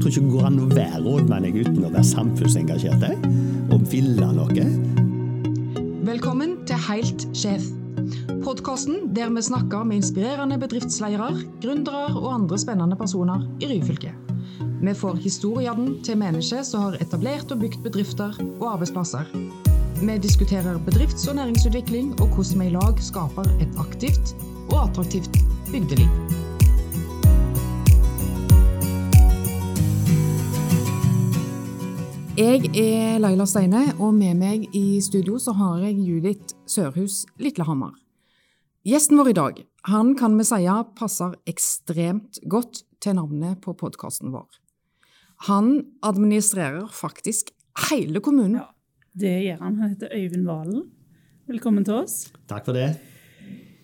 Jeg tror ikke det går an å være rådmann uten å være samfunnsengasjert og ville noe. Velkommen til Helt sjef. Podkasten der vi snakker med inspirerende bedriftsledere, gründere og andre spennende personer i Ryfylke. Vi får historiene til mennesker som har etablert og bygd bedrifter og arbeidsplasser. Vi diskuterer bedrifts- og næringsutvikling og hvordan vi i lag skaper et aktivt og attraktivt bygdeliv. Jeg er Laila Steine, og med meg i studio så har jeg Judith Sørhus Litlehammer. Gjesten vår i dag han kan vi si passer ekstremt godt til navnet på podkasten vår. Han administrerer faktisk hele kommunen. Ja, det gjør han. Han heter Øyvind Valen. Velkommen til oss. Takk for det.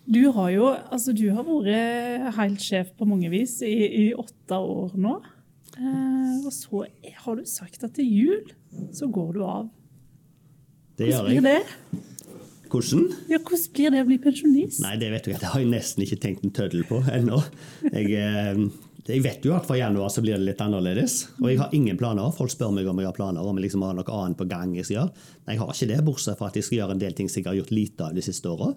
Du har jo altså du har vært helt sjef på mange vis i, i åtte år nå. Eh, og så har du sagt at til jul så går du av. Det gjør jeg. det? Hvordan? Ja, hvordan blir det å bli pensjonist? Nei, det vet du, det har jeg nesten ikke tenkt en tøddel på ennå. Jeg, eh, jeg vet jo at fra januar så blir det litt annerledes. Og jeg har ingen planer. Folk spør meg om jeg har planer, om jeg liksom har noe annet på gang. jeg skal gjøre. Nei, jeg har ikke det, bortsett fra at jeg skal gjøre en del ting som jeg har gjort lite av de siste åra.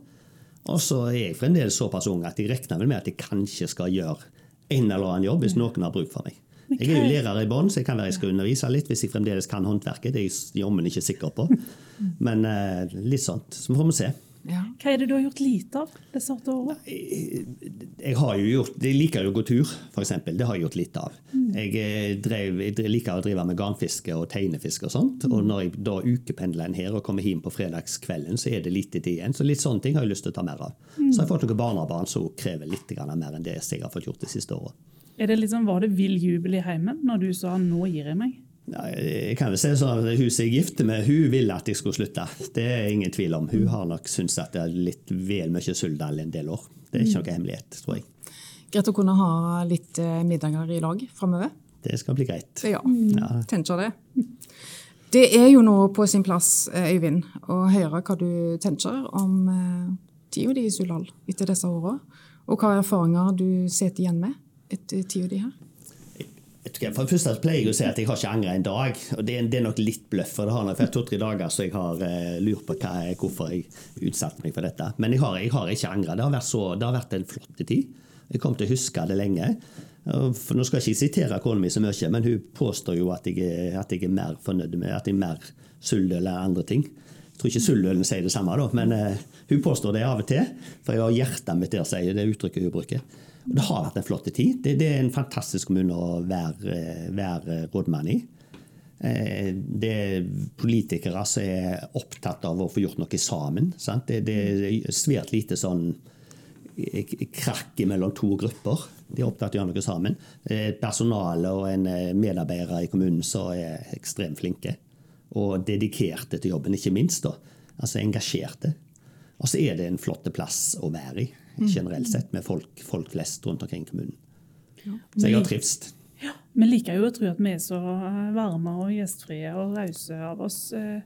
Og så er jeg fremdeles såpass ung at jeg regner vel med at jeg kanskje skal gjøre en eller annen jobb hvis noen har bruk for meg. Jeg er jo lærer i bånn, så jeg kan være jeg skal undervise litt hvis jeg fremdeles kan håndverket. Det er jeg jammen ikke sikker på. Men eh, litt sånt. Så får vi se. Ja. Hva er det du har gjort lite av disse åtte årene? Jeg har jo gjort, jeg liker jo å gå tur, f.eks. Det har jeg gjort litt av. Jeg, eh, drev, jeg liker å drive med garnfiske og teinefiske og sånt. Og når jeg da ukependler en her og kommer hjem på fredagskvelden, så er det lite tid igjen. Så litt sånne ting har jeg lyst til å ta mer av. Så har jeg fått noen barnebarn som krever litt mer enn det jeg har fått gjort de siste åra. Er det liksom, Var det vill jubel i heimen når du sa 'nå gir jeg meg'? Ja, jeg kan vel si sånn at Hun som jeg gifter med, hun ville at jeg skulle slutte. Det er ingen tvil om. Hun har nok syntes at det er litt vel mye Suldal en del år. Det er ikke noe hemmelighet, tror jeg. Greit å kunne ha litt eh, middager i lag framover. Det skal bli greit. Ja, Ja. tenker det. Det er jo nå på sin plass, eh, Øyvind, å høre hva du tenker om eh, tida di i Suldal etter disse åra, og hva erfaringer du sitter igjen med etter tida di her. For det første pleier jeg å si at jeg har ikke angra en dag. og Det er, det er nok litt bløff. for Det har vært to-tre dager så jeg har eh, lurt på hva, hvorfor jeg utsatte meg for dette. Men jeg har, jeg har ikke angra. Det, det har vært en flott tid. Jeg kommer til å huske det lenge. For nå skal jeg ikke sitere kona mi så mye, men hun påstår jo at jeg, at jeg er mer fornøyd med at jeg er mer suldøl enn andre ting. Jeg tror ikke suldølen sier det samme, da, men eh, hun påstår det av og til. For jeg har hjertet mitt der, sier det uttrykket hun bruker. Og det har vært en flott tid. Det, det er en fantastisk kommune å være, eh, være rådmann i. Eh, Det er politikere som er opptatt av å få gjort noe sammen. Det, det er svært lite sånn eh, krakk mellom to grupper. De er opptatt av å gjøre noe sammen. Er personale og en medarbeidere medarbeider i kommunen som er ekstremt flinke. Og dedikerte til jobben, ikke minst. da. Altså engasjerte. Og så er det en flott plass å være i, generelt sett, med folk, folk flest rundt omkring i kommunen. Så jeg har trivst. Ja, Vi liker jo å tro at vi er så varme og gjestfrie og rause av oss. Eh,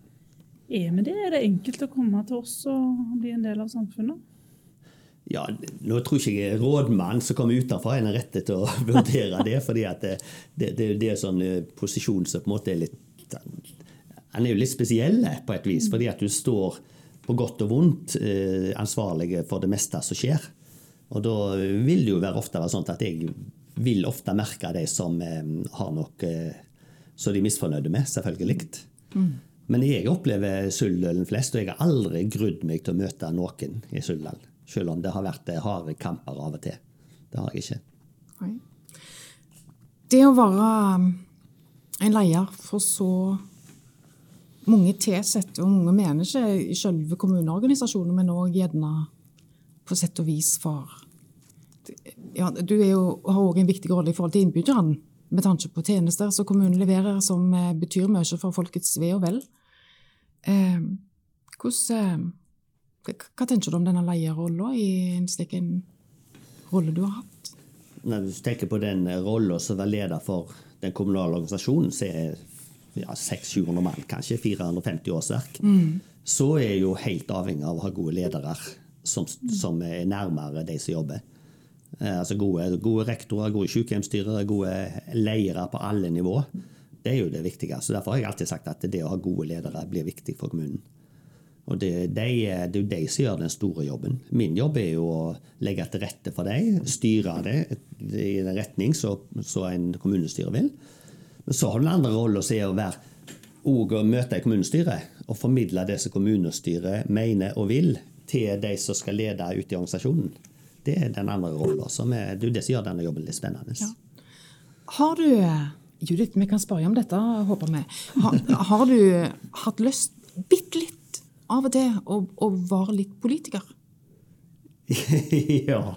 Er vi det? Er det enkelt å komme til oss og bli en del av samfunnet? Ja, nå tror ikke jeg rådmann som kommer utenfra, er den rette til å vurdere det. fordi det, det, det, det er sånn eh, posisjon som på en måte er litt Han er jo litt spesiell på et vis, fordi at du står på godt og vondt ansvarlige for det meste som skjer. Og da vil det jo være ofte være sånn at jeg vil ofte merke de som eh, har noe eh, som de er misfornøyde med, selvfølgelig. Men jeg opplever Suldølen flest, og jeg har aldri grudd meg til å møte noen i Suldal. Selv om det har vært eh, harde kamper av og til. Det har jeg ikke. Det å være um, en leder for så mange tilsetter og mange mennesker i selve kommuneorganisasjonen, men òg gjerne på sett og vis for ja, Du jo, har òg en viktig rolle i forhold til innbyggerne, med tanke på tjenester som kommunen leverer, som eh, betyr mye for folkets ve og vel. Eh, hvordan, eh, hva tenker du om denne leierrollen, i en slik rolle du har hatt? Når du tenker på den rolla som var leder for den kommunale organisasjonen, så er ja, 600-700 mann, kanskje 450 årsverk, så er jeg jo helt avhengig av å ha gode ledere som, som er nærmere de som jobber. Eh, altså gode, gode rektorer, gode sykehjemsstyrere, gode ledere på alle nivå. Det er jo det viktigste. Derfor har jeg alltid sagt at det å ha gode ledere blir viktig for kommunen. Og det, de, det er jo de som gjør den store jobben. Min jobb er jo å legge til rette for dem, styre det i den retning som en kommunestyre vil. Men så har du den andre rollen som er å være og møte i kommunestyret og formidle det som kommunestyret mener og vil, til de som skal lede ute i organisasjonen. Det er den andre rollen. Det er det som gjør denne jobben litt spennende. Ja. Har du Judith, vi kan spørre om dette, håper vi. Har, har du hatt lyst bitte litt av og til å, å være litt politiker? ja.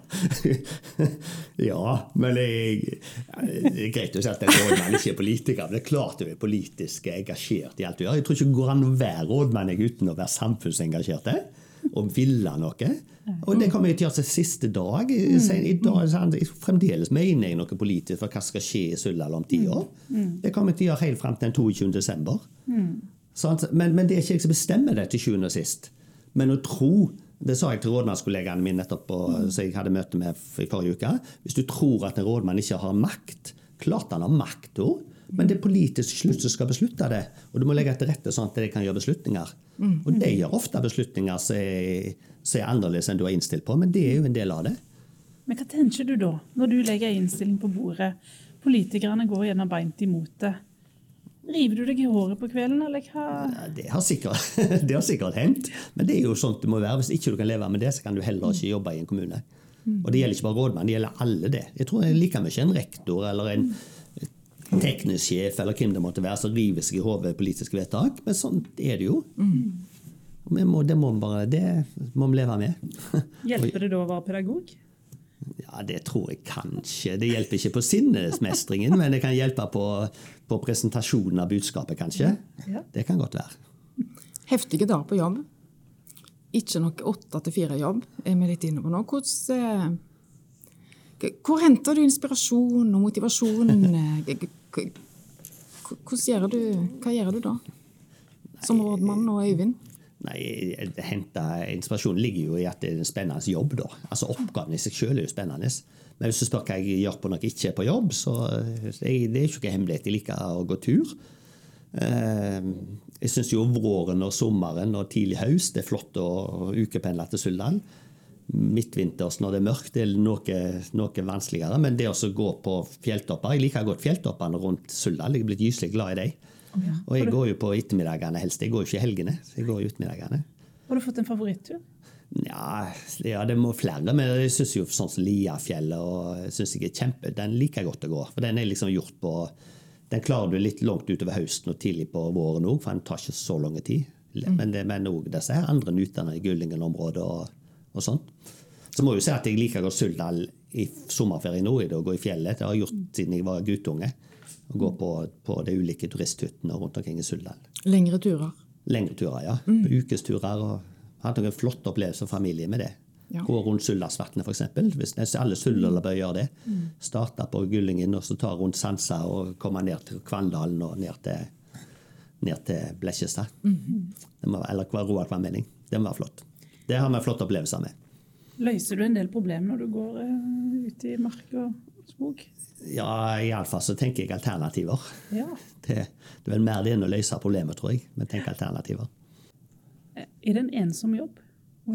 ja. Men jeg, det er greit å si at en rådmann ikke er politiker. Men det er klart du er politisk engasjert i alt du gjør. Jeg tror ikke det går an å være rådmann uten å være samfunnsengasjert og ville noe. Og det kommer jeg til å gjøre til siste dag. I dag fremdeles mener jeg noe politisk for hva skal skje i Suldal om ti år. Det kommer jeg til å gjøre helt fram til den 22. desember. Men, men, det er ikke jeg som bestemmer det til sjuende og sist. Men å tro det sa jeg til rådmannskollegaene mine nettopp mm. som jeg hadde møte med i forrige uke. Hvis du tror at en rådmann ikke har makt Klart han har makt, men det er politisk slutt som skal beslutte det. Og du må legge til rette sånn at de kan gjøre beslutninger. Og de gjør ofte beslutninger som er, som er annerledes enn du har innstilt på, men det er jo en del av det. Men hva tenker du da, når du legger innstilling på bordet? Politikerne går gjennom beint imot det. River du deg i håret på kvelden, eller hva? Ja, det, har sikkert, det har sikkert hendt. Men det er jo sånn det må være. Hvis ikke du kan leve med det, så kan du heller ikke jobbe i en kommune. Og det gjelder ikke bare rådmann, det gjelder alle det. Jeg tror det er like mye en rektor eller en teknisk sjef eller hvem det måtte være, som river seg i hodet politiske vedtak. Men sånn er det jo. Og må, det, må bare, det må vi leve med. Hjelper det da å være pedagog? Ja, Det tror jeg kanskje. Det hjelper ikke på sinnesmestringen, men det kan hjelpe på, på presentasjonen av budskapet, kanskje. Ja. Det kan godt være. Heftige dager på jobb. Ikke noe åtte til fire-jobb, er vi litt inne på nå. Hvordan, eh, hvor henter du inspirasjon og motivasjon? Hvordan gjør du, hva gjør du da, som rådmann og Øyvind? Nei, hente inspirasjon ligger jo i at det er en spennende jobb. da. Altså Oppgaven i seg selv er jo spennende. Men hvis du spør hva jeg gjør på når jeg ikke er på jobb, så jeg, det er ikke noe hemmelighet. Jeg liker å gå tur. Eh, jeg syns jo våren og sommeren og tidlig høst det er flott å ukependle til Suldal. Midtvinters når det er mørkt, det er noe, noe vanskeligere. Men det å gå på fjelltopper Jeg liker godt fjelltoppene rundt Suldal. Jeg er blitt gyselig glad i dem. Og jeg går jo på ettermiddagene helst. Jeg går jo ikke i helgene. så jeg går i ettermiddagene. Har du fått en favorittur? Ja, ja, det må flere. Men jeg syns jo sånn som Liafjellet og synes jeg er kjempe, den liker jeg godt å gå. For den er liksom gjort på Den klarer du litt langt utover høsten og tidlig på våren òg, for den tar ikke så lang tid. Men det men òg disse her andre nytene i Gullingen-området og, og sånt. Så må jeg jo si at jeg liker godt Suldal i sommerferien det, å gå i fjellet. Det har jeg gjort siden jeg var guttunge og gå på, på de ulike turisthyttene rundt omkring i Suldal. Lengre turer? Lengre turer, ja. Mm. Ukesturer. og Hatt noen flotte opplevelser familie med det. Ja. Gå rundt Suldalsvatnet, f.eks. Hvis alle Suldal bør gjøre det. Mm. Starte på Gullingen og så ta rundt Sansa og komme ned til Kvandalen og ned til, ned til Blekkjestad. Mm. Eller Roar mening? Det må være flott. Det har vi flotte opplevelser med. Løser du en del problemer når du går uh, ut i mark og skog? Ja, iallfall så tenker jeg alternativer. Ja. Det, det, er vel mer det enn å løse problemet, tror jeg. Men tenk alternativer. Er det en ensom jobb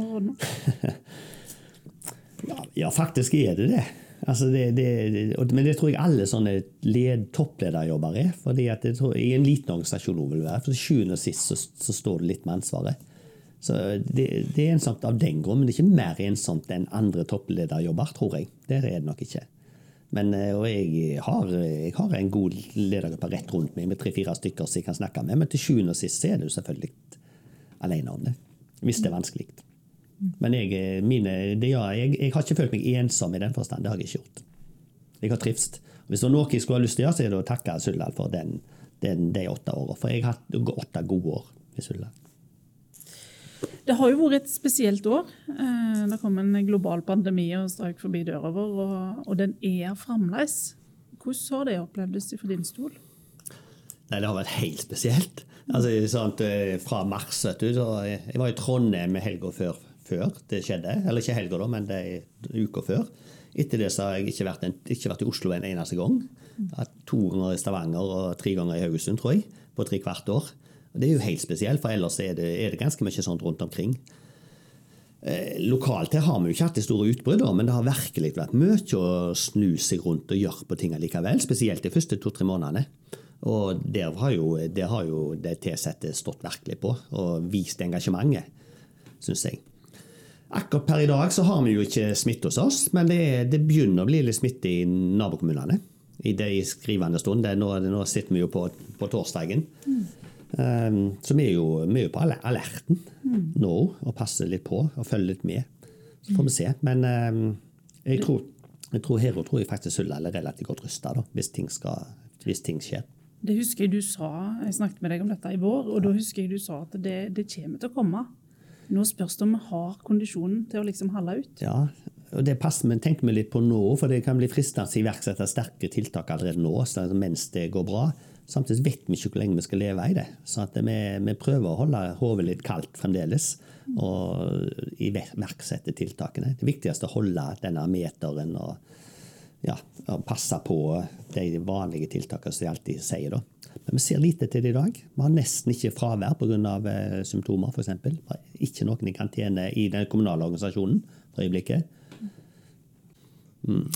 ja, ja, faktisk er det det. Altså det, det, men det tror jeg alle sånne led, topplederjobber er. fordi at det tror, I en liten organisasjon vil det være. For til sjuende og sist så, så, står du litt med ansvaret. Så det, det, er ensomt av den grunn, men det er ikke mer ensomt enn andre topplederjobber, tror jeg. Det er det nok ikke. Men, eh, jeg har, jeg har, en god ledergruppe rett rundt meg med tre-fire stykker som jeg kan snakke med. Men til sjuende og sist er du selvfølgelig alene om det. Hvis det er vanskelig. Men jeg, mine, det, ja, jeg, jeg, har ikke følt meg ensom i den forstand. Det har jeg ikke gjort. Jeg har trivst. Hvis det var noe jeg skulle ha lyst til å gjøre, så er det å takke Suldal for den, den, de åtte årene. For jeg har hatt åtte gode år i Suldal. Det har jo vært et spesielt år. Eh, det kom en global pandemi og strøk forbi døra vår, og, den er fremdeles. Hvordan har det opplevdes for din stol? Nei, Det har vært helt spesielt. Altså, sånn, fra mars vet du, så Jeg var i Trondheim helga før, før, det skjedde. Eller ikke helga, men det uka før. Etter det så har jeg ikke vært, en, ikke vært i Oslo en eneste gang. To ganger i Stavanger og tre ganger i Haugesund, tror jeg, på tre kvart år. Det er jo helt spesielt, for ellers er det, er det ganske mye sånt rundt omkring. Eh, lokalt her har vi jo ikke hatt de store utbruddene, men det har virkelig vært mye å snu seg rundt og gjøre på ting likevel. Spesielt de første to-tre månedene. Og der har jo, der har jo det tilsatte stått virkelig på og vist engasjementet, syns jeg. Akkurat per i dag så har vi jo ikke smitte hos oss, men det, det begynner å bli litt smitte i nabokommunene. I de skrivende stund. Det, nå, nå, sitter vi jo på, på torsdagen. Mm. Um, så vi er, jo, vi er jo på alerten mm. nå og passer litt på og følger litt med. Så får vi se. Men um, jeg tror, jeg tror Hero tror jeg faktisk Sulla er relativt godt rusta hvis, hvis ting skjer. Det husker jeg du sa, jeg snakket med deg om dette i vår, og da husker jeg du sa at det, det kommer til å komme. Nå spørs det om vi har kondisjonen til å liksom holde ut. Ja, og det passer, men tenker vi litt på nå, for det kan bli fristende å iverksette sterke tiltak allerede nå mens det går bra. Samtidig vet vi ikke hvor lenge vi skal leve i det. Så vi, vi, prøver å holde hodet litt kaldt fremdeles og iverksette tiltakene. Det viktigste er å holde denne meteren og ja, passe på de vanlige tiltakene som de alltid sier. da. Men vi ser lite til det i dag. Vi har nesten ikke fravær pga. Eh, symptomer, f.eks. Ikke noen i karantene i den kommunale organisasjonen for øyeblikket. Mm.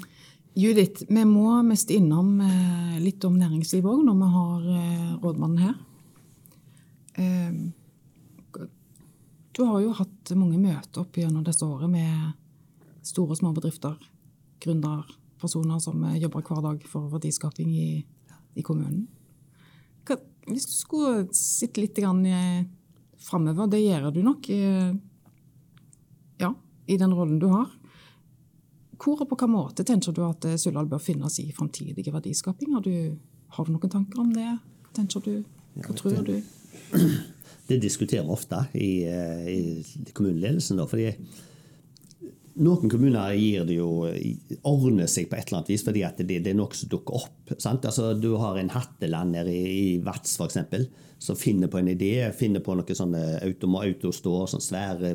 Judith, vi må mest innom eh, litt om næringslivet òg når vi har eh, rådmannen her. Eh, du har jo hatt mange møter opp gjennom disse året med store og små bedrifter, gründerpersoner som jobber hver dag for verdiskaping i, i kommunen. Hvis du skulle sitte litt framover, det gjør du nok ja, i den rollen du har. Hvor og på hvilken måte tenker du at eh, Suldal bør finnes i framtidige verdiskaping? Har du, har du, noen tanker om det? Tenker du? Hva ja, tror du? Det diskuterer vi ofte i, eh, i kommuneledelsen. Da, fordi noen kommuner gir det jo, ordner seg på et eller annet vis fordi det, det er noe som dukker opp. Altså, du har en hatteland nede i, i Vats f.eks. som finner på en idé, finner på noe sånne autostår, sånne svære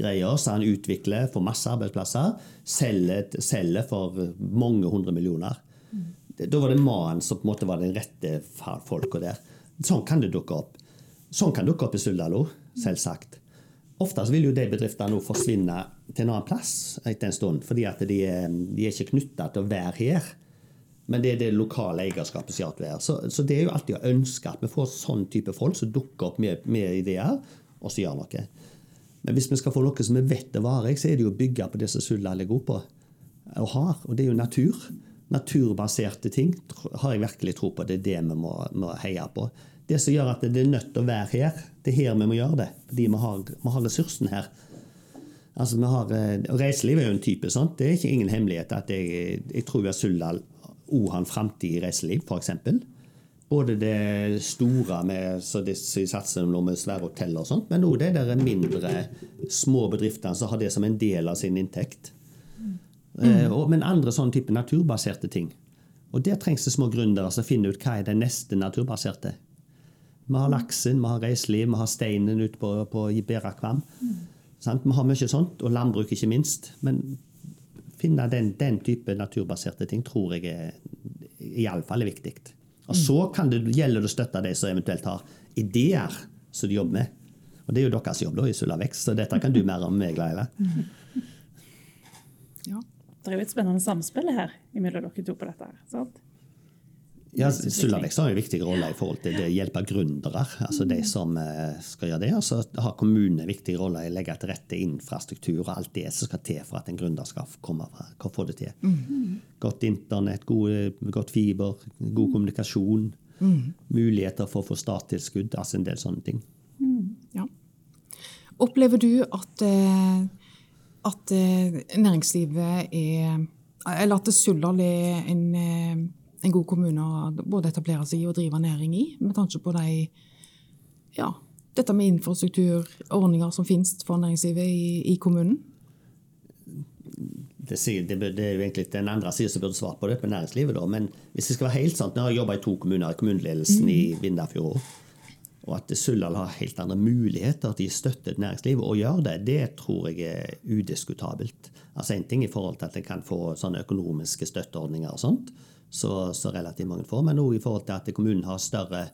greier som han utvikler for masse arbeidsplasser. Selger, selger for mange hundre millioner. Mm. Da var det mannen som på en måte var den rette folka der. Sånn kan det dukke opp. Sånn kan det dukke opp i Suldalo, selvsagt. Ofte vil jo de bedriftene nå forsvinne til en annen plass etter en stund, fordi at de, de er ikke knytta til å være her. Men det er det lokale eierskapet som at vi er. Så, så det er jo alltid å ønske at vi får sånn type folk som dukker opp med, med ideer, og som gjør noe. Men hvis vi skal få noe som vi vet er varig, så er det jo å bygge på det som Sulla er god på og har. Og det er jo natur. Naturbaserte ting har jeg virkelig tro på. Det er det vi må, må heie på. Det som gjør at det er nødt til å være her, det er her vi må gjøre det. Fordi vi har, vi har ressursen her. Altså, vi har, og reiseliv er jo en type sånt. Det er ikke ingen hemmelighet at jeg, jeg tror har Suldal òg har en framtid i reiseliv, f.eks. Både det store med så de satser nå med svære hoteller og sånt, men òg de der mindre, små bedriftene som har det som en del av sin inntekt. Mm. Og, men andre sånne type naturbaserte ting. Og der trengs det små gründere som finner ut hva er det neste naturbaserte. Vi har laksen, vi har reiseliv, vi har steinen ute på, på Berakvam. Mm. Vi har mye sånt, og landbruk ikke minst. Men finne den, den type naturbaserte ting tror jeg er iallfall er viktig. Og Så kan det, gjelder det å støtte de som eventuelt har ideer som de jobber med. Og Det er jo deres jobb da, i Sulla Vekst, så dette kan du mer om meg, Laila. Ja. Det er jo et spennende samspill her mellom dere to på dette. sant? Ja, Sullavekst har en viktig rolle i forhold til det å hjelpe gründere. altså de som eh, skal gjøre det. Og så har kommunene en viktig rolle i å legge til rette infrastruktur og alt det som skal til for at en gründer skal komme fra, få det til. Mm. Godt internett, god, godt fiber, god kommunikasjon. Mm. Muligheter for å få starttilskudd. altså En del sånne ting. Mm. Ja. Opplever du at, eh, at eh, næringslivet er Eller at Suldal er en en god kommune å både etablere seg i og drive næring i, med tanke på de, ja, dette med infrastrukturordninger som finnes for næringslivet i, i kommunen? Det, det, det, er jo egentlig den andre siden som burde svart på det, på næringslivet. Da. Men hvis det skal være helt sant, jeg har jobba i to kommuner, kommuneledelsen mm. i Vindafjord Og at Suldal har helt andre muligheter til å støtte til næringslivet og gjøre det, det tror jeg er udiskutabelt. Altså En ting i forhold til at en kan få sånne økonomiske støtteordninger og sånt, så, så relativt mange får, men òg i forhold til at kommunen har større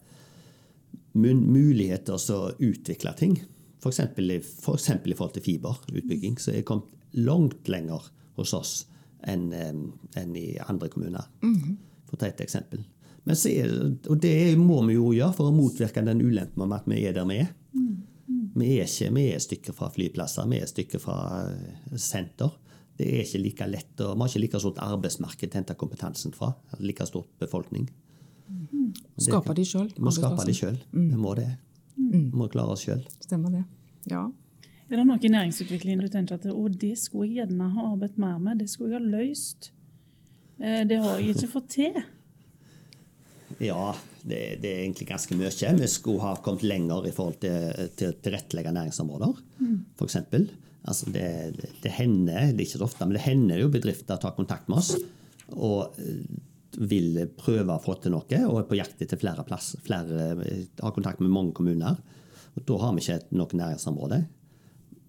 muligheter til å utvikle ting. F.eks. For, for i forhold til fiberutbygging, så er det kommet langt lenger hos oss enn en i andre kommuner. For å ta et eksempel. Er, og det må vi jo gjøre for å motvirke den ulempen med at vi er der vi er. Vi er ikke vi er stykker fra flyplasser, vi er stykker fra eh, senter. Det er ikke like lett, og Vi har ikke like stort arbeidsmarked til å hente kompetansen fra. Like stort befolkning. Mm. Skape de sjøl. Vi må skape de sjøl. Mm. Vi må det. Vi må klare oss sjøl. Stemmer det. Ja. Er det noe i næringsutviklingen du tenker at å, det skulle jeg gjerne ha arbeidet mer med, det skulle jeg ha løst? Eh, det har jeg ikke fått til. Ja, det, det, er egentlig ganske mye. Vi skulle ha kommet lenger i forhold til å tilrettelegge næringsområder, mm. f.eks. Altså det, det, hender, det er ikke så ofte, men det hender jo bedrifter tar kontakt med oss og eh, vil prøve å få til noe, og er på jakt etter flere plasser. Flere, har kontakt med mange kommuner. og Da har vi ikke noe næringsområde.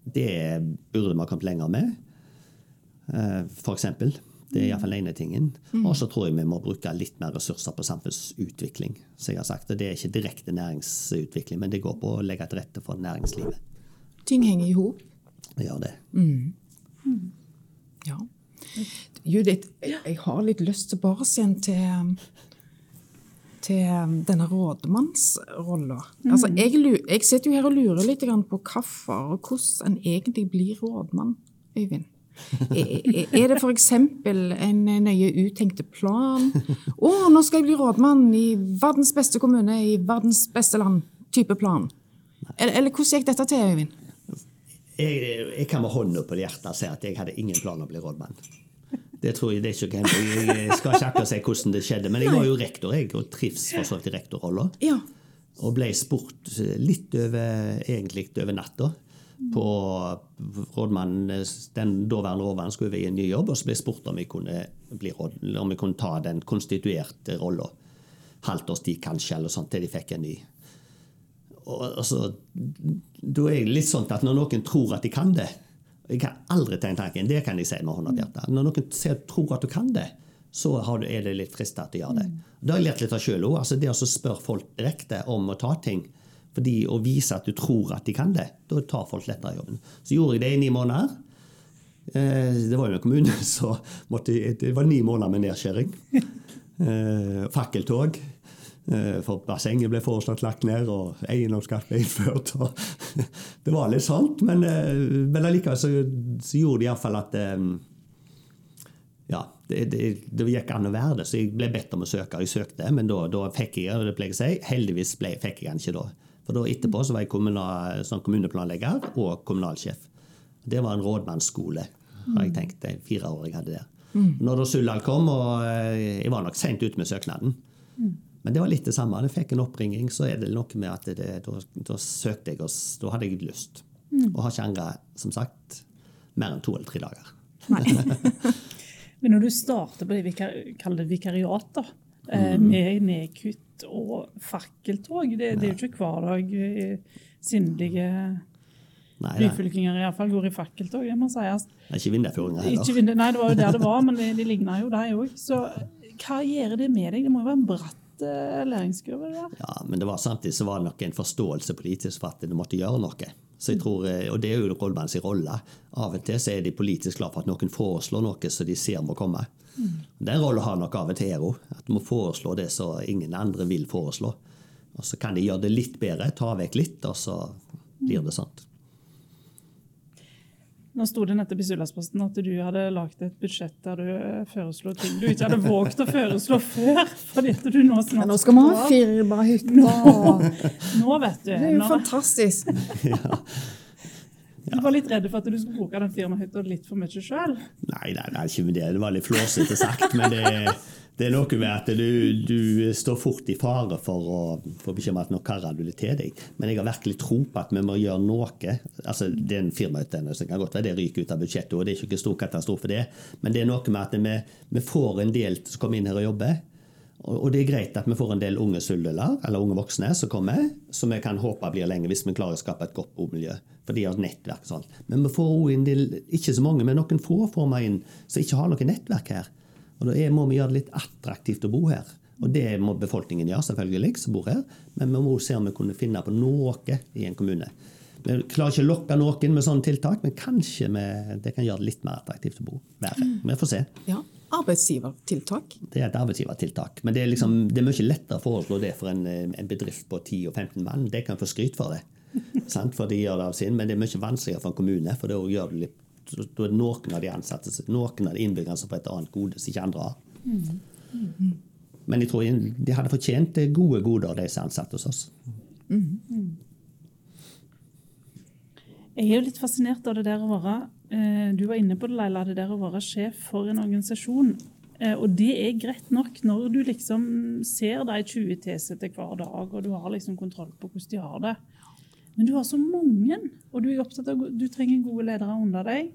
Det burde vi ha kommet lenger med, eh, f.eks. Det er iallfall ene tingen. Mm. Og så tror jeg vi må bruke litt mer ressurser på samfunnsutvikling. som jeg har sagt, Det er ikke direkte næringsutvikling, men det går på å legge til rette for næringslivet. Ting henger i hop. Det gjør det. Mm. Mm. Ja. Judith, jeg har litt lyst til bare å se til, til denne rådmannsrolla. Mm. Altså, jeg, jeg, sitter jo her og lurer litt på hvorfor og hvordan en egentlig blir rådmann, Øyvind. Er det f.eks. en nøye uttenkte plan? Å, nå skal jeg bli rådmann i verdens beste kommune i verdens beste land. Type plan. Eller, eller hvordan gikk dette til, Øyvind? Jeg, jeg kan med hånda på hjertet si at jeg hadde ingen plan om å bli rådmann. Det tror Jeg det er ikke Jeg skal ikke akkurat si hvordan det skjedde, men jeg var jo rektor jeg, og trives for så vidt i rektorrolla. Ja. Og ble spurt litt over, egentlig over natta på rådmannen, den daværende rådmannen skulle være i en ny jobb, og så ble jeg spurt om jeg kunne, bli råd, om jeg kunne ta den konstituerte rolla. Halvt års tid kanskje, eller sånt, til de fikk en ny. Og, altså, da er det litt sånn at når noen tror at de kan det Jeg kan aldri tenkt tanken, det kan jeg si med hånda på hjertet. Når noen tror at du kan det, så er det litt fristende at du gjør det. Da har jeg lært litt av sjøl òg. Altså det å spørre folk direkte om å ta ting fordi Å vise at du tror at de kan det, da tar folk lettere jobben. Så gjorde jeg det i ni måneder. Eh, det var jo en kommune så måtte, Det var ni måneder med nedskjæring. Eh, fakkeltog. Eh, for bassenget ble foreslått lagt ned, og eiendomsskatt ble innført. det var litt sant, men, men allikevel så, så gjorde det iallfall at ja, det, det, det, gikk an å være det, så jeg ble bedt om å søke. Jeg søkte, men da, da fikk jeg det. pleier jeg å si. Heldigvis ble, fikk jeg den ikke da. For da etterpå så var jeg kommunal, sånn kommuneplanlegger og kommunalsjef. Det var en rådmannsskole, har jeg tenkt, de fire år jeg hadde der. Mm. Når da Suldal kom, og eh, jeg var nok seint ute med søknaden. Men det var litt det samme. Jeg fikk en oppringing, så er det noe med at det, da, da, søkte jeg, og da hadde jeg lyst. Mm. Og har ikke angra, som sagt, mer enn to eller tre dager. Men når du starter på det vi det vikariat, da, eh, mm. med nedkutt og fakkeltog. Det, det, er jo ikke hver dag eh, sindige byfylkinger iallfall går i fakkeltog. det må sies. Nei, ikke Vindafjordinger heller. nei, det var jo der det var, men de, de ligna jo, de òg. Så hva gjør det med deg? Det må jo være en bratt uh, læringskurve? Ja, men det var samtidig så var det nok en forståelse politisk for at du måtte gjøre noe. Så jeg tror, eh, og Det er jo rådmannens rolle. Av og til så er de politisk glad for at noen foreslår noe som de ser må komme. Mm. Den rollen har nok av og til òg. At du må foreslå det som ingen andre vil foreslå. Og Så kan de gjøre det litt bedre, ta vekk litt, og så blir det sånn. Nå sto det nettopp i Sulasposten at du hadde lagd et budsjett der du eh, foreslo ting du ikke hadde våget å foreslå før. fordi at du Nå snart... Ja, nå skal vi ha firmahytte. Nå, nå vet du. Det er jo nå. fantastisk. ja. Du var litt redd for at du skulle bruke den firmahytta litt for mye sjøl? Nei, nei, nei, ikke det. Det var litt flåsete sagt. Men det, det, er noe med at du, du, står fort i fare for å få beskjed om at nå karer du litt til deg. Men jeg har virkelig tro på at vi må gjøre noe. Altså, det er en firmautdannelse, som kan godt være det ryker ut av budsjettet, og det er ikke stor katastrofe, det. Men det er noe med at vi, vi får en del som kommer inn her og jobber. Og det er greit at vi får en del unge suldeler, eller unge voksne som kommer, som vi kan håpe blir lenge hvis vi klarer å skape et godt bomiljø. For de har nettverk og sånt. Men vi får òg inn del, ikke så mange, men noen få får vi inn som ikke har noe nettverk her. Og da må vi gjøre det litt attraktivt å bo her. Og det må befolkningen gjøre, selvfølgelig, som bor her. Men vi må se om vi kunne finne på noe i en kommune. Vi klarer ikke å lokke noen med sånne tiltak, men kanskje vi, det kan gjøre det litt mer attraktivt å bo. Være. Vi får se. Ja, Arbeidsgivertiltak? Det er et arbeidsgivertiltak. Men det er, liksom, det er mye lettere å foreslå det for en, en bedrift på 10 og 15 mann. Det kan få skryt for det. for de gjør det av sin, Men det er mye vanskeligere for en kommune. for det gjør det litt da er noen av de ansatte, noen av de innbyggerne som får et annet gode som ikke andre har. Mm. Men jeg tror de hadde fortjent gode goder, de som er ansatt hos oss. Mm. Jeg er jo litt fascinert av det der å være eh, Du var inne på det, Leila, det der å være sjef for en organisasjon. Eh, og det er greit nok når du liksom ser de 20 TC-ete hver dag, og du har liksom kontroll på hvordan de har det. Men du har så mange, og du er opptatt av du trenger gode ledere under deg.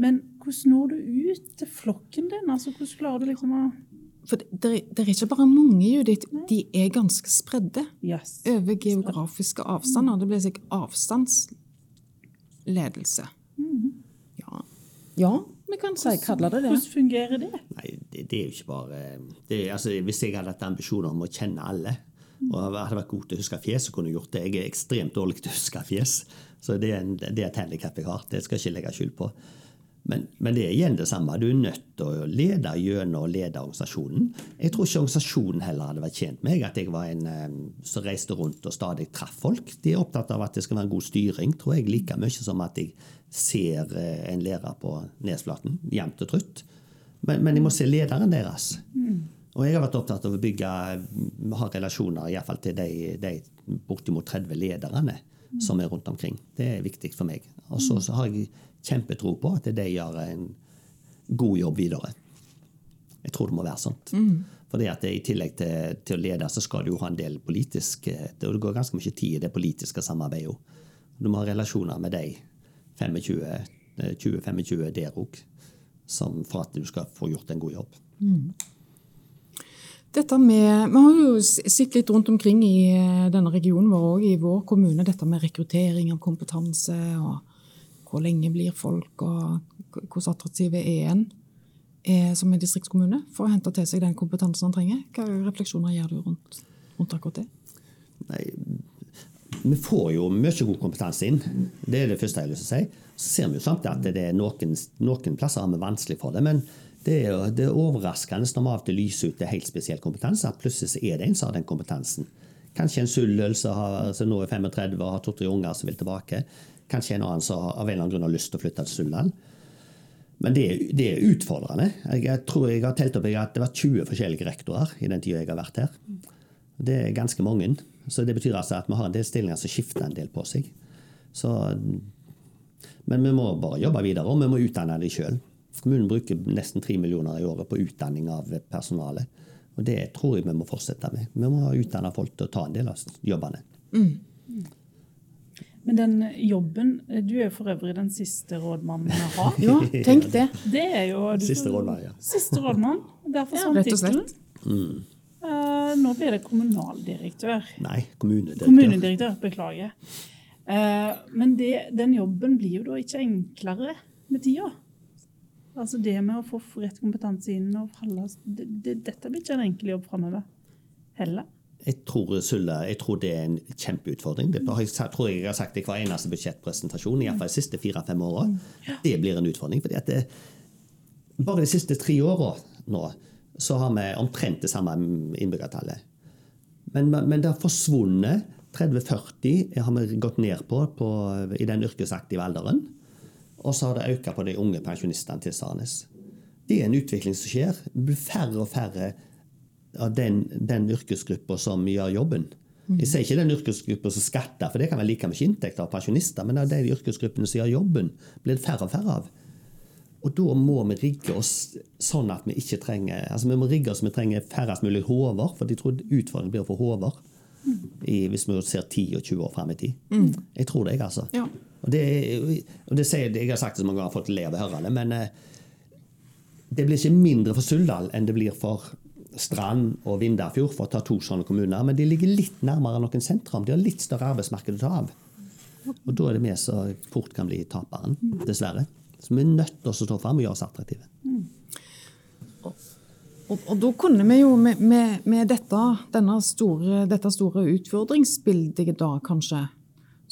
Men hvordan når du ut til flokken din? Altså, hvordan klarer du liksom å for det, det, er ikke bare mange, Judith. De er ganske spredde yes. over geografiske avstander. Det blir sikkert avstandsledelse. Mm. Ja. ja. vi kan si, kalle det det. Hvordan fungerer det? Nei, det, det er jo ikke bare det, altså, Hvis jeg hadde hatt ambisjoner om å kjenne alle, og hadde vært god til å huske fjes, så kunne jeg gjort det. Jeg er ekstremt dårlig til å huske fjes, så det er, en, det er et handikap jeg har. Det skal jeg ikke legge skyld på. Men, men, det er igjen det samme. Du er nødt til å lede gjennom å lede organisasjonen. Jeg tror ikke organisasjonen heller hadde vært tjent med at jeg var en som reiste rundt og stadig traff folk. De er opptatt av at det skal være en god styring, tror jeg, like mye som at jeg ser uh, en lærer på Nesflaten jevnt og trutt. Men, men, jeg må se lederen deres. Mm. Og jeg har vært opptatt av å bygge, ha relasjoner i fall til de, de bortimot 30 lederne mm. som er rundt omkring. Det er viktig for meg. Og så har jeg kjempetro på at de gjør en god jobb videre. Jeg tror det må være sånt. Mm. Fordi at I tillegg til, til, å lede, så skal du jo ha en del politisk Det går ganske mye tid i det politiske samarbeidet. Du må ha relasjoner med de 20-25 der òg, for at du skal få gjort en god jobb. Mm. Dette med, Vi har jo sett litt rundt omkring i eh, denne regionen vår og i vår kommune, dette med rekruttering av kompetanse. og hvor lenge blir folk, og hvordan attraktive er en er som en distriktskommune for å hente til seg den kompetansen han trenger? Hva refleksjoner gjør du rundt, rundt akkurat det? Nei, vi får jo mye god kompetanse inn. Det er det første jeg har lyst til å si. Så ser vi jo samtidig at det er noen, noen plasser har vi vanskelig for det. Men det er, det er overraskende når vi av og til lyser ut til helt spesiell kompetanse, at plutselig er det en som har den kompetansen. Kanskje en sulløl som nå er 35 og har to-tre unger som vil tilbake. Kanskje en annen som av en eller annen grunn har lyst til å flytte til Suldal. Men det, det, er utfordrende. Jeg, tror jeg har telt opp at det var 20 forskjellige rektorer i den tida jeg har vært her. Det er ganske mange. Så det betyr altså at vi har en del stillinger som skifter en del på seg. Så, men vi må bare jobbe videre, og vi må utdanne dem sjøl. Kommunen bruker nesten 3 millioner i året på utdanning av personalet. Og det tror jeg vi må fortsette med. Vi må utdanne folk til å ta en del av jobbene. Mm. Men den jobben Du er for øvrig den siste rådmannen vi har. ja, tenk det. Det er jo Siste rådmann, ja. Siste rådmann. Derfor ja, rett og slett. Mm. Uh, nå blir det kommunaldirektør. Nei, kommunedirektør. Kommunedirektør, Beklager. Uh, men det, den jobben blir jo da ikke enklere med tida. Altså det med å få rett kompetanse inn og falle det, det, Dette blir ikke en enkel jobb framover heller. Jeg tror, Sulle, jeg tror, det er en kjempeutfordring. Det jeg tror jeg har sagt i hver eneste budsjettpresentasjon iallfall de siste fire-fem åra. Det blir en utfordring. fordi at det, Bare de siste tre åra nå så har vi omtrent det samme innbyggertallet. Men, men, det har forsvunnet. 30-40 har vi gått ned på, på, i den yrkesaktive alderen. Og så har det økt på de unge pensjonistene tilsvarende. Det er en utvikling som skjer. Det blir færre og færre av den, den yrkesgruppa som gjør jobben. Jeg sier ikke den yrkesgruppa som skatter, for det kan være like mye inntekter av pensjonister, men av de yrkesgruppene som gjør jobben, blir det færre og færre av. Og da må vi rigge oss sånn at vi ikke trenger altså vi må rigge oss vi trenger færrest mulig hoder, for jeg tror utfordringen blir å få hoder. hvis vi ser 10 og 20 år frem i tid. Mm. Jeg tror det, jeg, altså. Ja. Og, det, og det sier, jeg har sagt det så mange ganger, folk ler av å høre det, men eh, det blir ikke mindre for Suldal enn det blir for Strand og Vindafjord, for å ta to sånne kommuner. Men de ligger litt nærmere noen sentrum. De har litt større arbeidsmarked å ta av. Og da er det vi som fort kan bli taperen, dessverre. Så vi er nødt til å stå fram og gjøre oss attraktive. Og, og, da kunne vi jo med, med, med dette, store, dette store utfordringsbildet da, kanskje,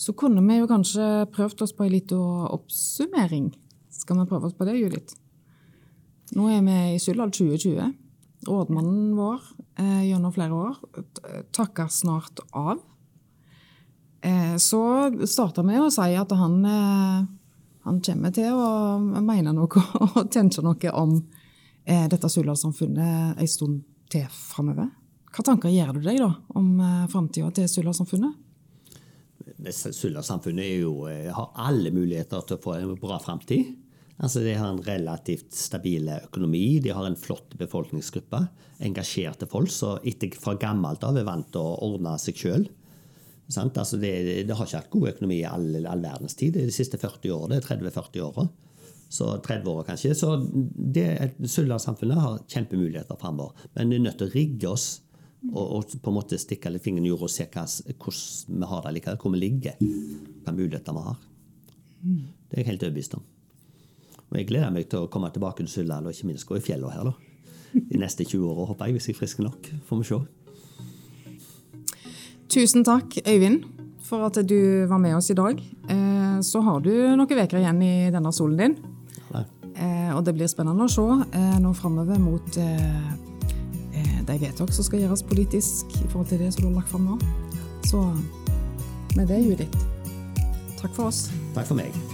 så kunne vi jo kanskje prøvd oss på en liten oppsummering. Skal vi prøve oss på det, Judith? Nå er vi i Suldal 2020. Rådmannen vår eh, gjennom flere år takker snart av. Eh, så starta vi å si at han, eh, han kommer til å mene noe og tenke noe om eh, dette Suldalssamfunnet en stund til framover. Hva tanker gjør du deg da om eh, framtida til Suldalssamfunnet? Suldalssamfunnet har alle muligheter til å få en bra framtid. Altså, de har en relativt stabil økonomi, de har en flott befolkningsgruppe. Engasjerte folk som fra gammelt av er vant til å ordne seg sjøl. Altså det, det, har ikke hatt god økonomi i all, all verdens tid Det er de siste 40 årene. 30-40 åra. Så 30 år kanskje. Så samfunnet har kjempemuligheter framover. Men vi er nødt til å rigge oss og, og, på en måte stikke litt fingeren i jorda og se hva, hvordan vi har det likevel, hvor vi ligger. Hvilke muligheter vi har. Det er jeg helt overbevist om. Og jeg gleder meg til å komme tilbake til Suldal og ikke minst gå i fjellene her da. de neste 20 åra, håper jeg, hvis jeg er frisk nok. Får vi se. Tusen takk, Øyvind, for at du var med oss i dag. Eh, så har du noen uker igjen i denne solen din. Ja. Eh, og det blir spennende å se eh, nå framover mot de vedtak som skal gjøres politisk i forhold til det som du har lagt fram nå. Så med det, Judith, takk for oss. Takk for meg.